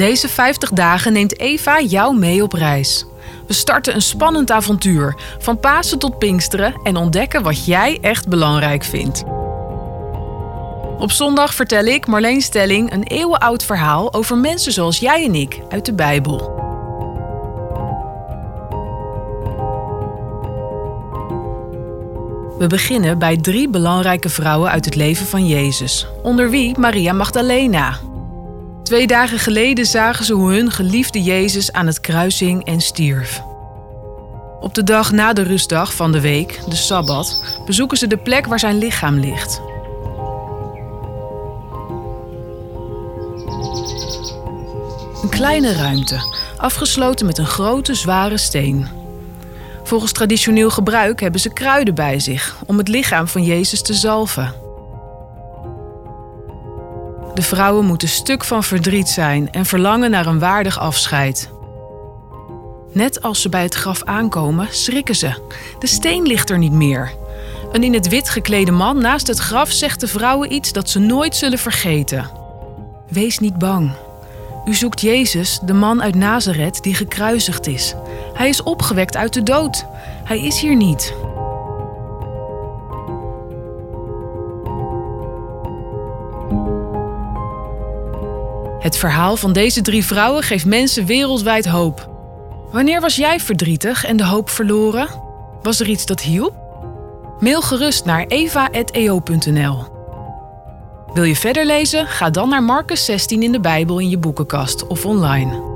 Deze 50 dagen neemt Eva jou mee op reis. We starten een spannend avontuur, van Pasen tot Pinksteren en ontdekken wat jij echt belangrijk vindt. Op zondag vertel ik, Marleen Stelling, een eeuwenoud verhaal over mensen zoals jij en ik uit de Bijbel. We beginnen bij drie belangrijke vrouwen uit het leven van Jezus, onder wie Maria Magdalena. Twee dagen geleden zagen ze hoe hun geliefde Jezus aan het kruising en stierf. Op de dag na de rustdag van de week, de Sabbat, bezoeken ze de plek waar zijn lichaam ligt. Een kleine ruimte, afgesloten met een grote zware steen. Volgens traditioneel gebruik hebben ze kruiden bij zich om het lichaam van Jezus te zalven. De vrouwen moeten stuk van verdriet zijn en verlangen naar een waardig afscheid. Net als ze bij het graf aankomen, schrikken ze. De steen ligt er niet meer. Een in het wit geklede man naast het graf zegt de vrouwen iets dat ze nooit zullen vergeten. Wees niet bang. U zoekt Jezus, de man uit Nazareth die gekruisigd is. Hij is opgewekt uit de dood. Hij is hier niet. Het verhaal van deze drie vrouwen geeft mensen wereldwijd hoop. Wanneer was jij verdrietig en de hoop verloren? Was er iets dat hielp? Mail gerust naar eva.eo.nl. Wil je verder lezen? Ga dan naar Marcus 16 in de Bijbel in je boekenkast of online.